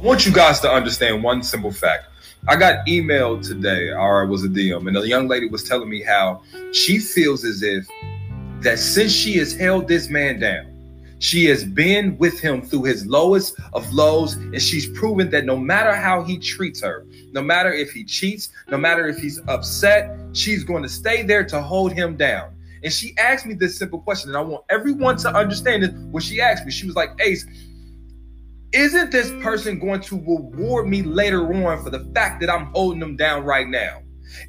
I want you guys to understand one simple fact. I got emailed today, or it was a DM, and a young lady was telling me how she feels as if that since she has held this man down, she has been with him through his lowest of lows, and she's proven that no matter how he treats her, no matter if he cheats, no matter if he's upset, she's going to stay there to hold him down. And she asked me this simple question, and I want everyone to understand it. When she asked me, she was like, Ace, isn't this person going to reward me later on for the fact that I'm holding them down right now?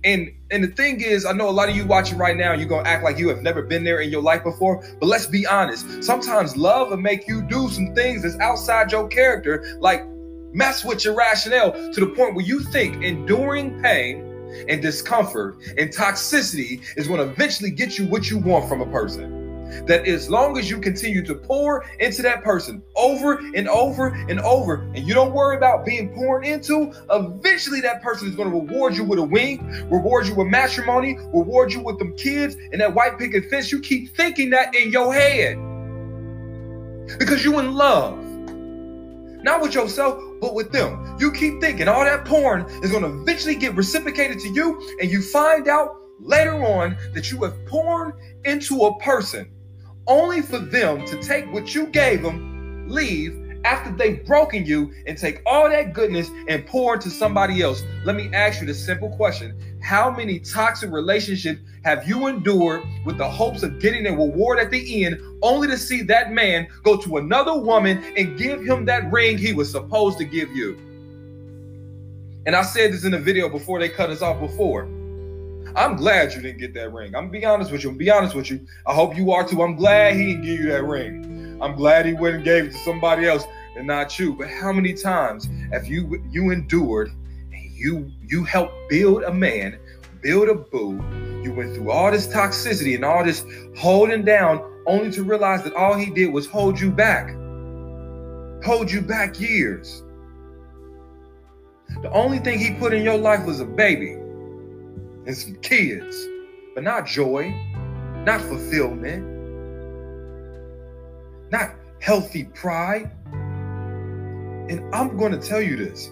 And and the thing is, I know a lot of you watching right now, you're gonna act like you have never been there in your life before. But let's be honest. Sometimes love will make you do some things that's outside your character, like mess with your rationale to the point where you think enduring pain and discomfort and toxicity is to eventually get you what you want from a person that as long as you continue to pour into that person over and over and over, and you don't worry about being poured into, eventually that person is going to reward you with a wing, reward you with matrimony, reward you with them kids and that white picket fence. You keep thinking that in your head because you in love. Not with yourself, but with them. You keep thinking all that porn is going to eventually get reciprocated to you, and you find out later on that you have poured into a person only for them to take what you gave them, leave after they've broken you, and take all that goodness and pour into somebody else. Let me ask you the simple question How many toxic relationships have you endured with the hopes of getting a reward at the end, only to see that man go to another woman and give him that ring he was supposed to give you? And I said this in the video before they cut us off before. I'm glad you didn't get that ring. I'm gonna be honest with you. I'm be honest with you. I hope you are too. I'm glad he didn't give you that ring. I'm glad he went and gave it to somebody else and not you. But how many times have you you endured and you you helped build a man, build a boo? You went through all this toxicity and all this holding down, only to realize that all he did was hold you back, hold you back years. The only thing he put in your life was a baby and some kids, but not joy, not fulfillment, not healthy pride. And I'm going to tell you this.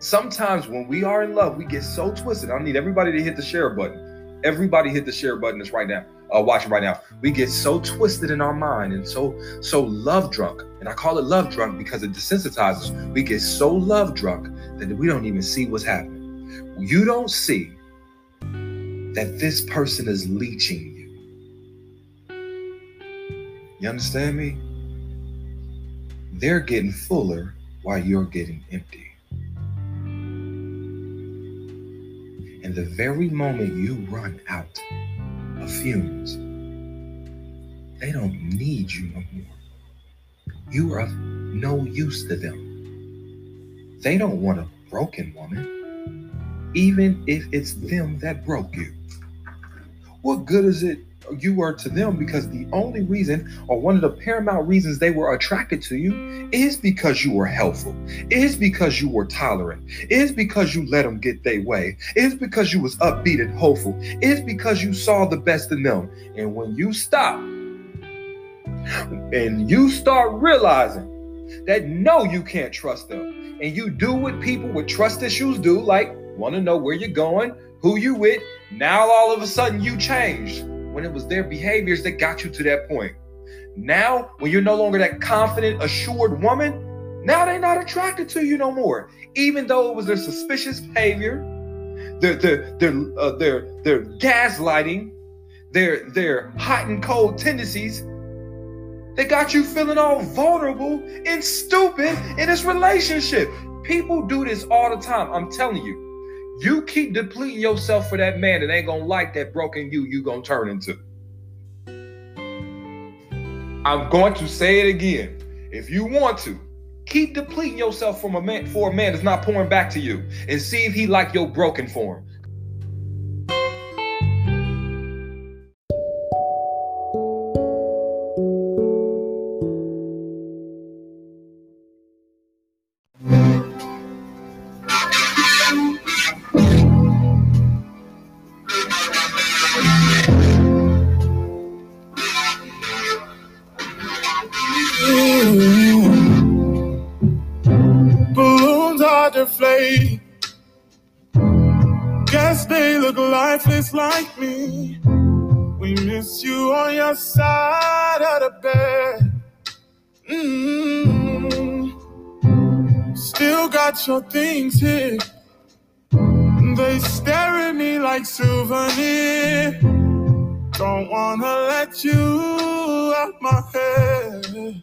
Sometimes when we are in love, we get so twisted. I need everybody to hit the share button. Everybody hit the share button that's right now, uh, watching right now. We get so twisted in our mind and so so love drunk. And I call it love drunk because it desensitizes. We get so love drunk that we don't even see what's happening. You don't see that this person is leeching you. You understand me? They're getting fuller while you're getting empty. And the very moment you run out of fumes, they don't need you no more. You are of no use to them. They don't want a broken woman, even if it's them that broke you what good is it you were to them? Because the only reason or one of the paramount reasons they were attracted to you is because you were helpful is because you were tolerant is because you let them get their way is because you was upbeat and hopeful is because you saw the best in them. And when you stop and you start realizing that no you can't trust them. And you do what people with trust issues do like want to know where you're going who you with now all of a sudden you changed when it was their behaviors that got you to that point. Now, when you're no longer that confident, assured woman, now they're not attracted to you no more. Even though it was their suspicious behavior, their their their uh, their, their gaslighting, their their hot and cold tendencies, they got you feeling all vulnerable and stupid in this relationship. People do this all the time. I'm telling you. You keep depleting yourself for that man that ain't gonna like that broken you you gonna turn into. I'm going to say it again. If you want to, keep depleting yourself from a man for a man that's not pouring back to you and see if he like your broken form. play. Guess they look lifeless like me. We miss you on your side of the bed. Mm-hmm. Still got your things here. They stare at me like souvenir. Don't wanna let you out my head.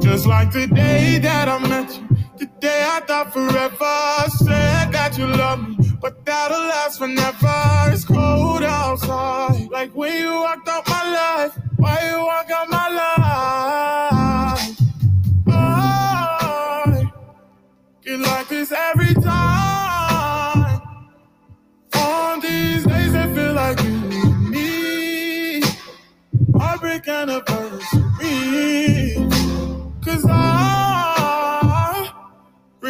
Just like the day that I met you the day I thought forever. Said that you love me, but that'll last forever. It's cold outside, like when you walked out my life. Why you walk out my life? I get like this every time. On these days, I feel like you need me. Heartbreak anniversary. Cause I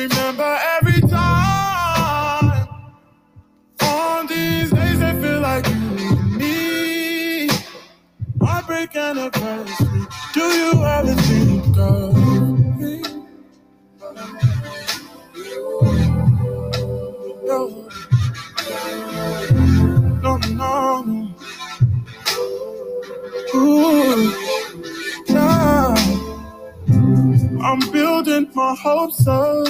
remember every time. On these days, I feel like you and me. Heartbreak anniversary. Do you ever think of my hopes up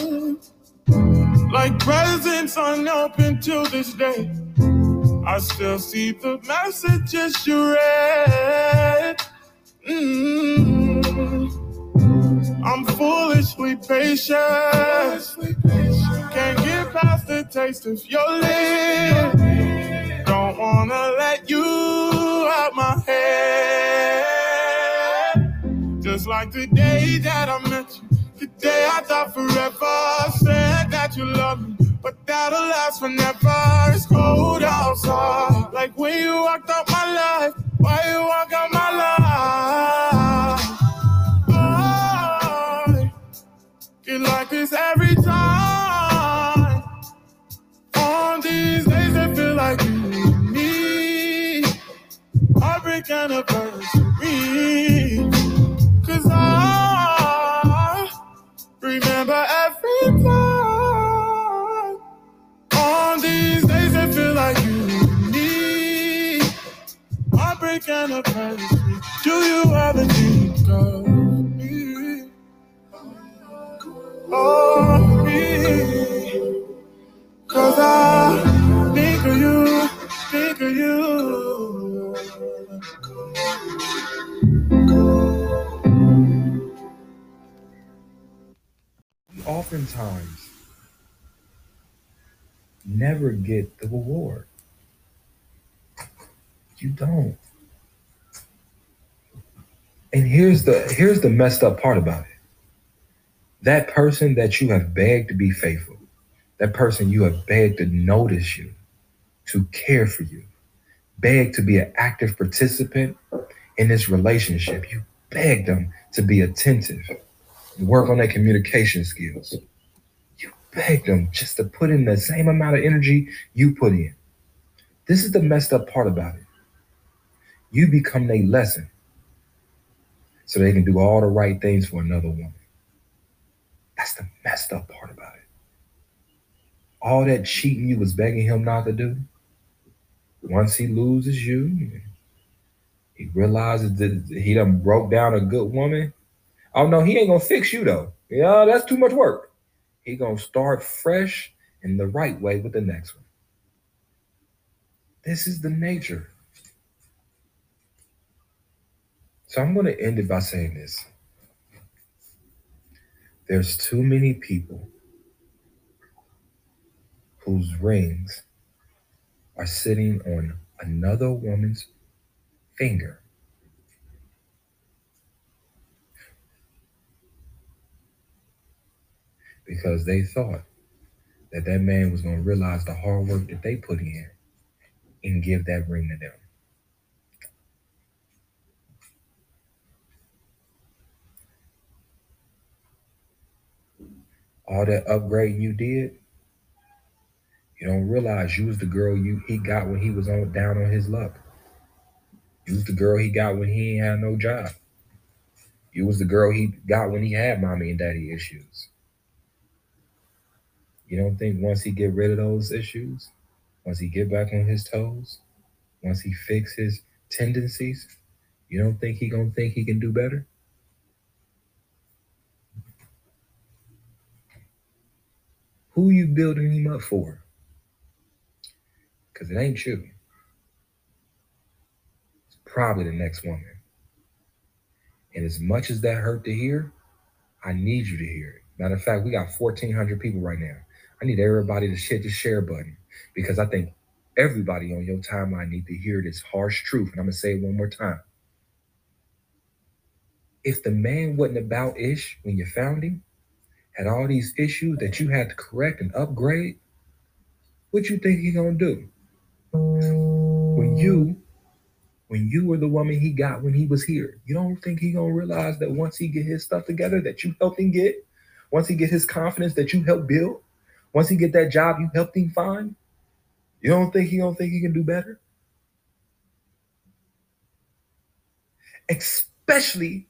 like presents unopened till this day. I still see the messages you read. Mm. I'm foolishly patient. Can't get past the taste of your lips. Don't wanna let you out my head. Just like the day that I met you, the day I thought forever. Said that you love me, but that'll last forever. It's cold outside, like when you walked out my life. Why you walk out my life? Get like this every time. On these days, I feel like you and me. Heartbreak anniversary. Cause I remember every time. On these days, I feel like you and me. Heartbreak and anniversary. Do you ever think of oftentimes never get the reward. You don't. And here's the here's the messed up part about it. That person that you have begged to be faithful, that person you have begged to notice you, to care for you, begged to be an active participant in this relationship. You begged them to be attentive, work on their communication skills. You beg them just to put in the same amount of energy you put in. This is the messed up part about it. You become their lesson so they can do all the right things for another woman. That's the messed up part about it. All that cheating you was begging him not to do. Once he loses you, he realizes that he done broke down a good woman. Oh no, he ain't gonna fix you though. Yeah, that's too much work. He gonna start fresh in the right way with the next one. This is the nature. So I'm gonna end it by saying this. There's too many people whose rings are sitting on another woman's finger. Because they thought that that man was going to realize the hard work that they put in and give that ring to them. All that upgrading you did, you don't realize you was the girl you he got when he was on down on his luck. You was the girl he got when he ain't had no job. You was the girl he got when he had mommy and daddy issues. You don't think once he get rid of those issues, once he get back on his toes, once he fix his tendencies, you don't think he gonna think he can do better? Who you building him up for? Because it ain't you. It's probably the next woman. And as much as that hurt to hear, I need you to hear it. Matter of fact, we got 1,400 people right now. I need everybody to hit the share button because I think everybody on your timeline need to hear this harsh truth. And I'm to say it one more time. If the man wasn't about ish when you found him, had all these issues that you had to correct and upgrade, what you think he gonna do? When you when you were the woman he got when he was here, you don't think he gonna realize that once he get his stuff together that you helped him get, once he get his confidence that you helped build, once he get that job you helped him find, you don't think he don't think he can do better? Especially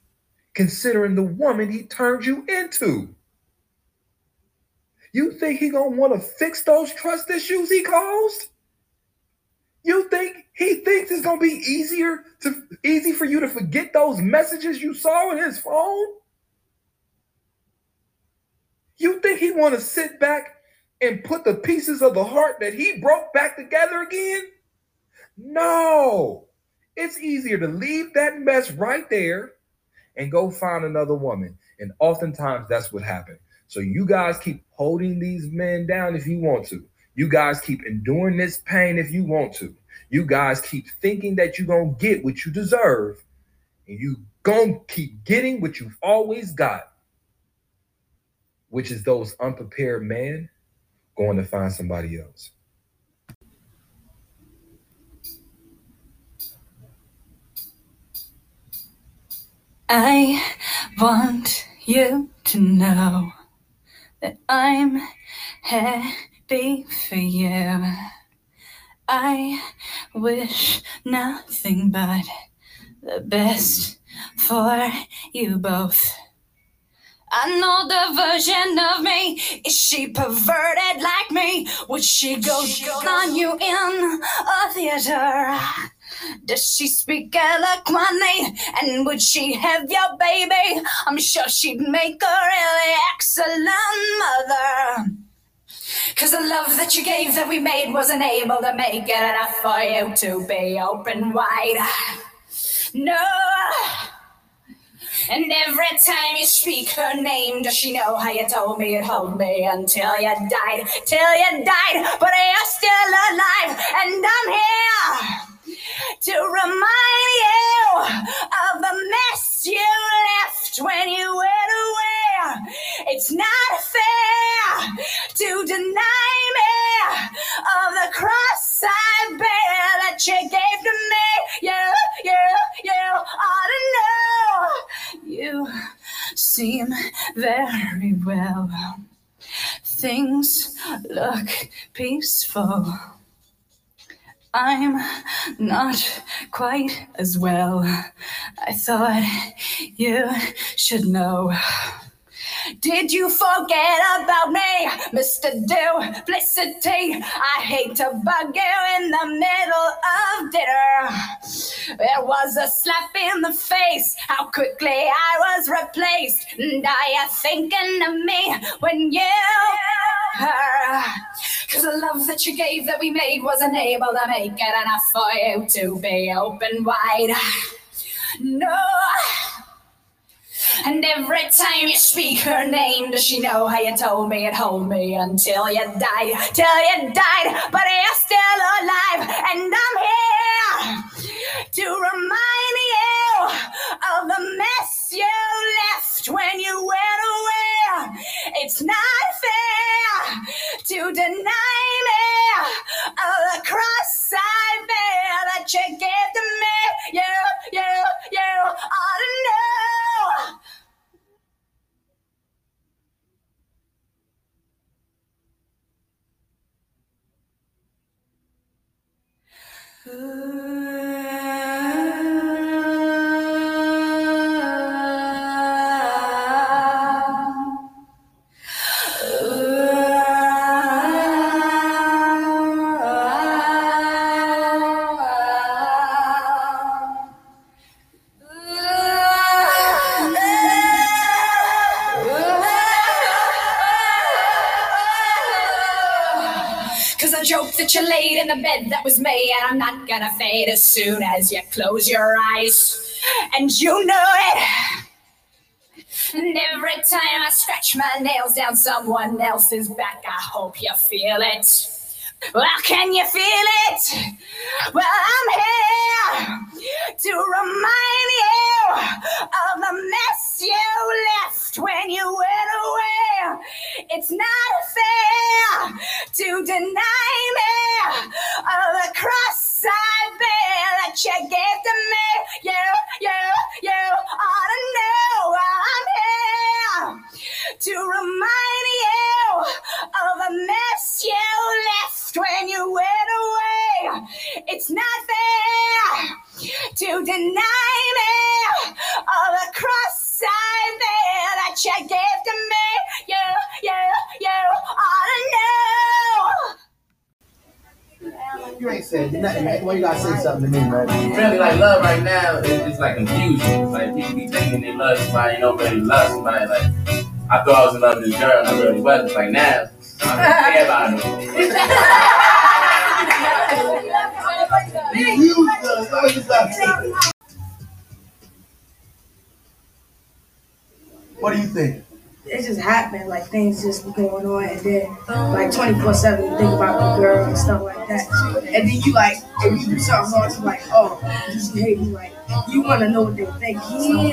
considering the woman he turned you into. You think he gonna want to fix those trust issues he caused? You think he thinks it's gonna be easier to easy for you to forget those messages you saw in his phone? You think he want to sit back and put the pieces of the heart that he broke back together again? No. It's easier to leave that mess right there and go find another woman. And oftentimes that's what happens. So you guys keep holding these men down if you want to. You guys keep enduring this pain if you want to. You guys keep thinking that you're going to get what you deserve. And you going to keep getting what you've always got, which is those unprepared men going to find somebody else. I want you to know that I'm happy for you. I wish nothing but the best for you both. The version of me. Is she perverted like me? Would she go on you in a theater? Does she speak eloquently? And would she have your baby? I'm sure she'd make a really excellent mother. Cause the love that you gave that we made wasn't able to make it enough for you to be open wide. No. And every time you speak her name, does she know how you told me you'd hold me until you died? Till you died, but you're still alive, and I'm here to remind you of the mess you left when you went away. It's not fair to deny me of the cross I bear that you gave to me. You, you, you ought to know. You seem very well. Things look peaceful. I'm not quite as well. I thought you should know. Did you forget about me, Mr. Duplicity? I hate to bug you in the middle of dinner. It was a slap in the face, how quickly I was replaced. And are you thinking of me when you her? Cause the love that you gave that we made wasn't able to make it enough for you to be open wide. No. And every time you speak her name, does she know how you told me and hold me until you died? Till you died, but you're still alive, and I'm here to remind you of the mess you left when you went away. I'm not gonna fade as soon as you close your eyes. And you know it. And every time I scratch my nails down someone else's back, I hope you feel it. Well, can you feel it? Well, I'm here to remind you of the mess you left when you went away. It's not fair to deny me of the cross I bear that you gave to me. You, you, you ought to know I'm here to remind you of the mess you left when you went away. It's not fair to deny me of the cross I bear that you gave to me. You, you, you ought to know. You ain't said nothing, man. Why you gotta say something to me, man? Really, like love right now is just like confusion. Like people be thinking they love somebody, you don't really love somebody. Like I thought I was in love with this girl, and I really wasn't. Like now, I don't care about her. You, what you gotta say? What do you think? it just happened. Like things just going on, and then like twenty four seven, you think about the girl and stuff like that. And then you like, if you do something wrong, you like, oh, you hate me. Like you want to know what they think.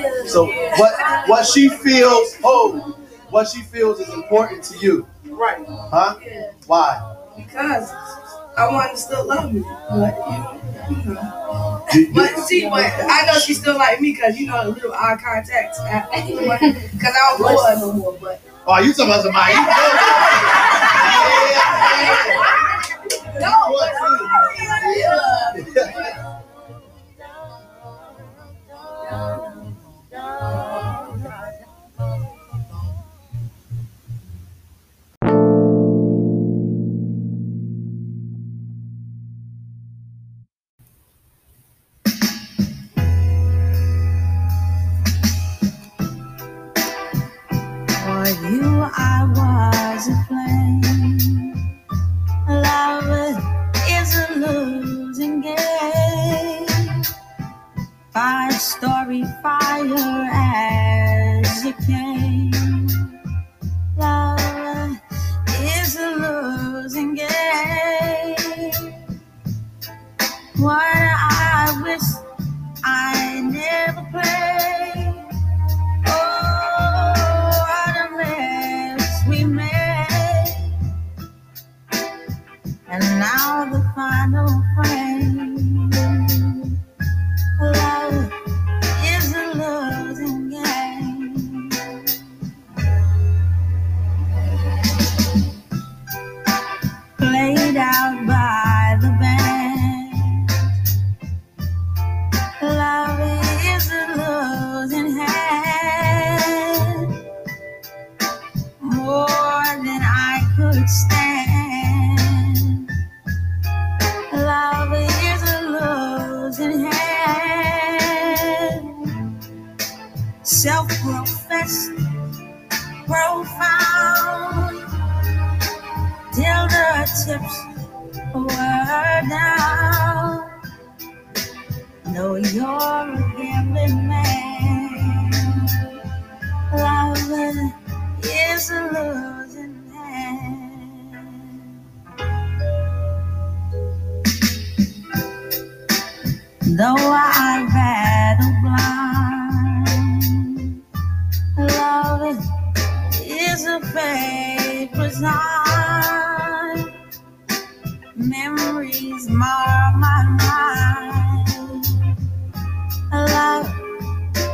Yeah. So what what she feels, oh, what she feels is important to you, Right. huh? Yeah. Why? Because I want to still love me, but you know. You- you- But see, but I know she still like me because you know the little eye contact. Because I don't know her no more. But oh, you talking about somebody? You know. yeah, no, but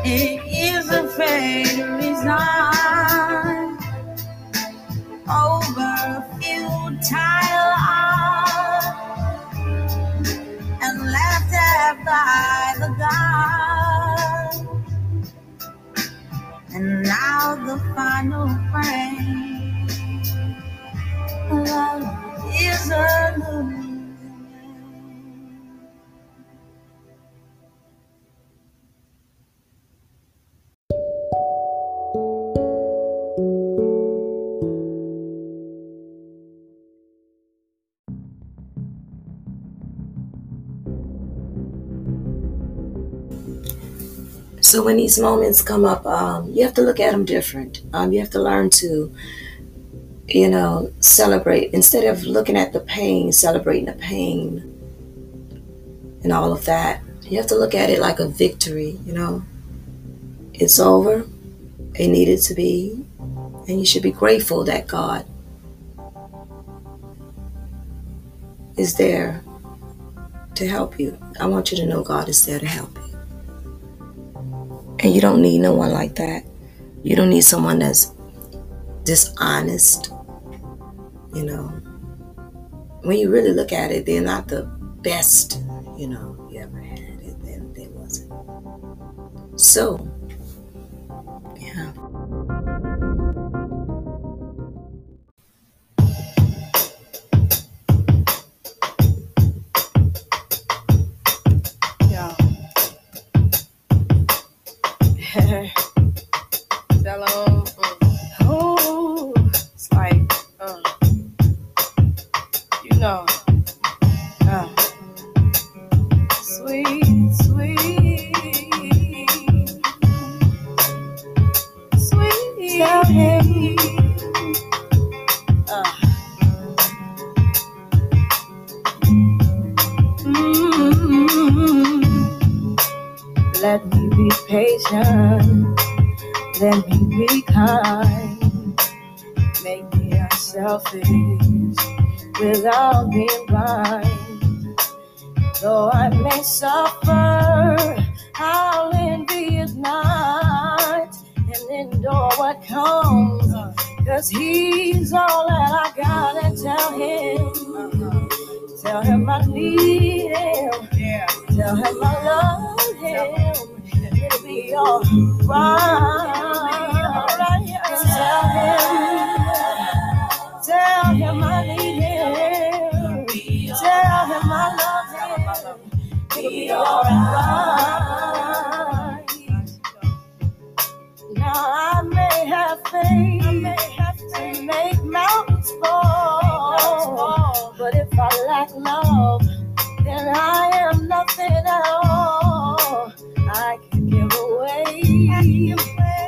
it is a fate resign over futile art and laughed at by the gods. And now the final frame. Love is a So when these moments come up, um, you have to look at them different. Um, you have to learn to, you know, celebrate instead of looking at the pain, celebrating the pain, and all of that. You have to look at it like a victory. You know, it's over. It needed to be, and you should be grateful that God is there to help you. I want you to know God is there to help you. And you don't need no one like that. You don't need someone that's dishonest. You know, when you really look at it, they're not the best, you know, you ever had. It, they, they wasn't. So, Tell he's all that I got and tell him. Tell him I need him. Tell him I love him. It'll be alright. And tell him, tell him I need him. Tell him I love him. It'll be alright. Now I may have faith to make mountains fall, but if I lack love, then I am nothing at all. I can give away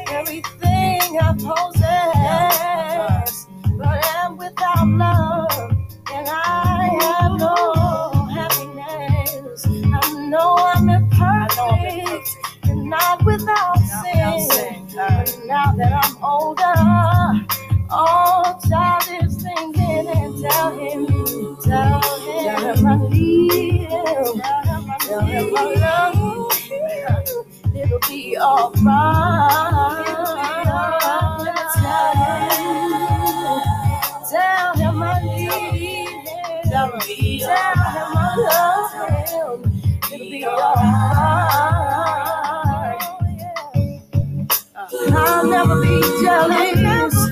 everything I possess, but I am without love, and I have no happiness. I know I'm imperfect and not without sin. But now that I'm older, all childish thinking and tell him, tell him, tell him I need him, tell him I love him. It'll be alright. Tell him, tell him I need him, tell him I love him. It'll be alright. I'll never be jealous.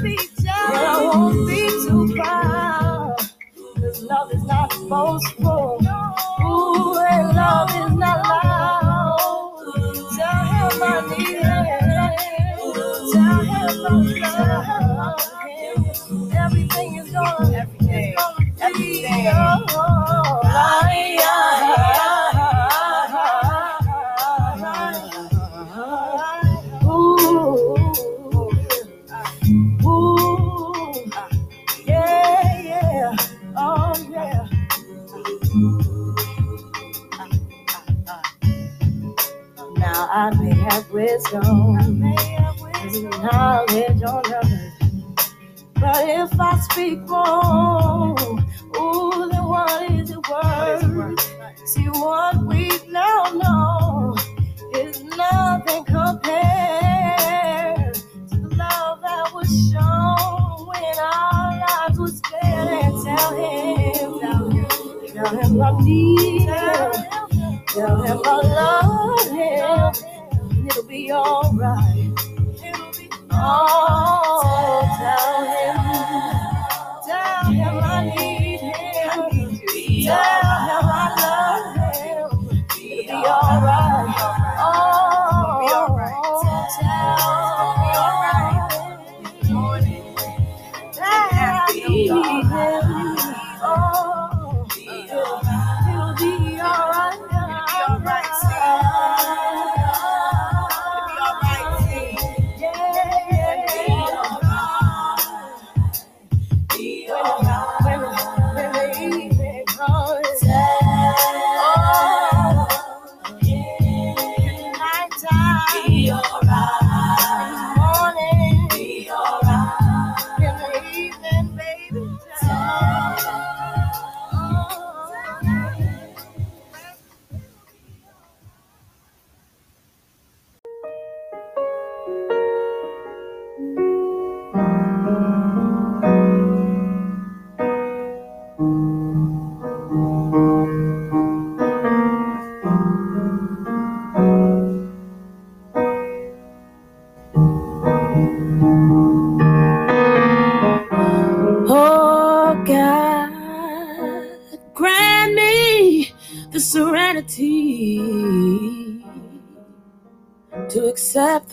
It'll be alright. Oh, tell him,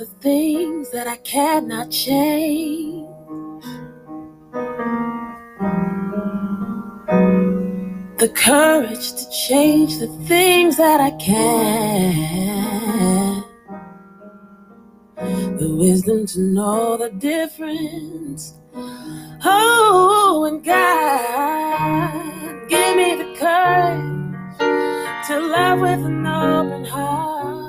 the things that I cannot change. The courage to change the things that I can. The wisdom to know the difference. Oh, and God, give me the courage to love with an open heart.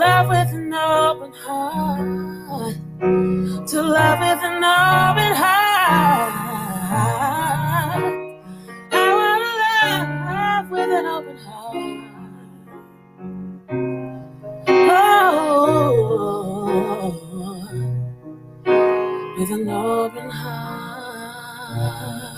Love with an open heart. To love with an open heart. I want to love with an open heart. Oh, with an open heart.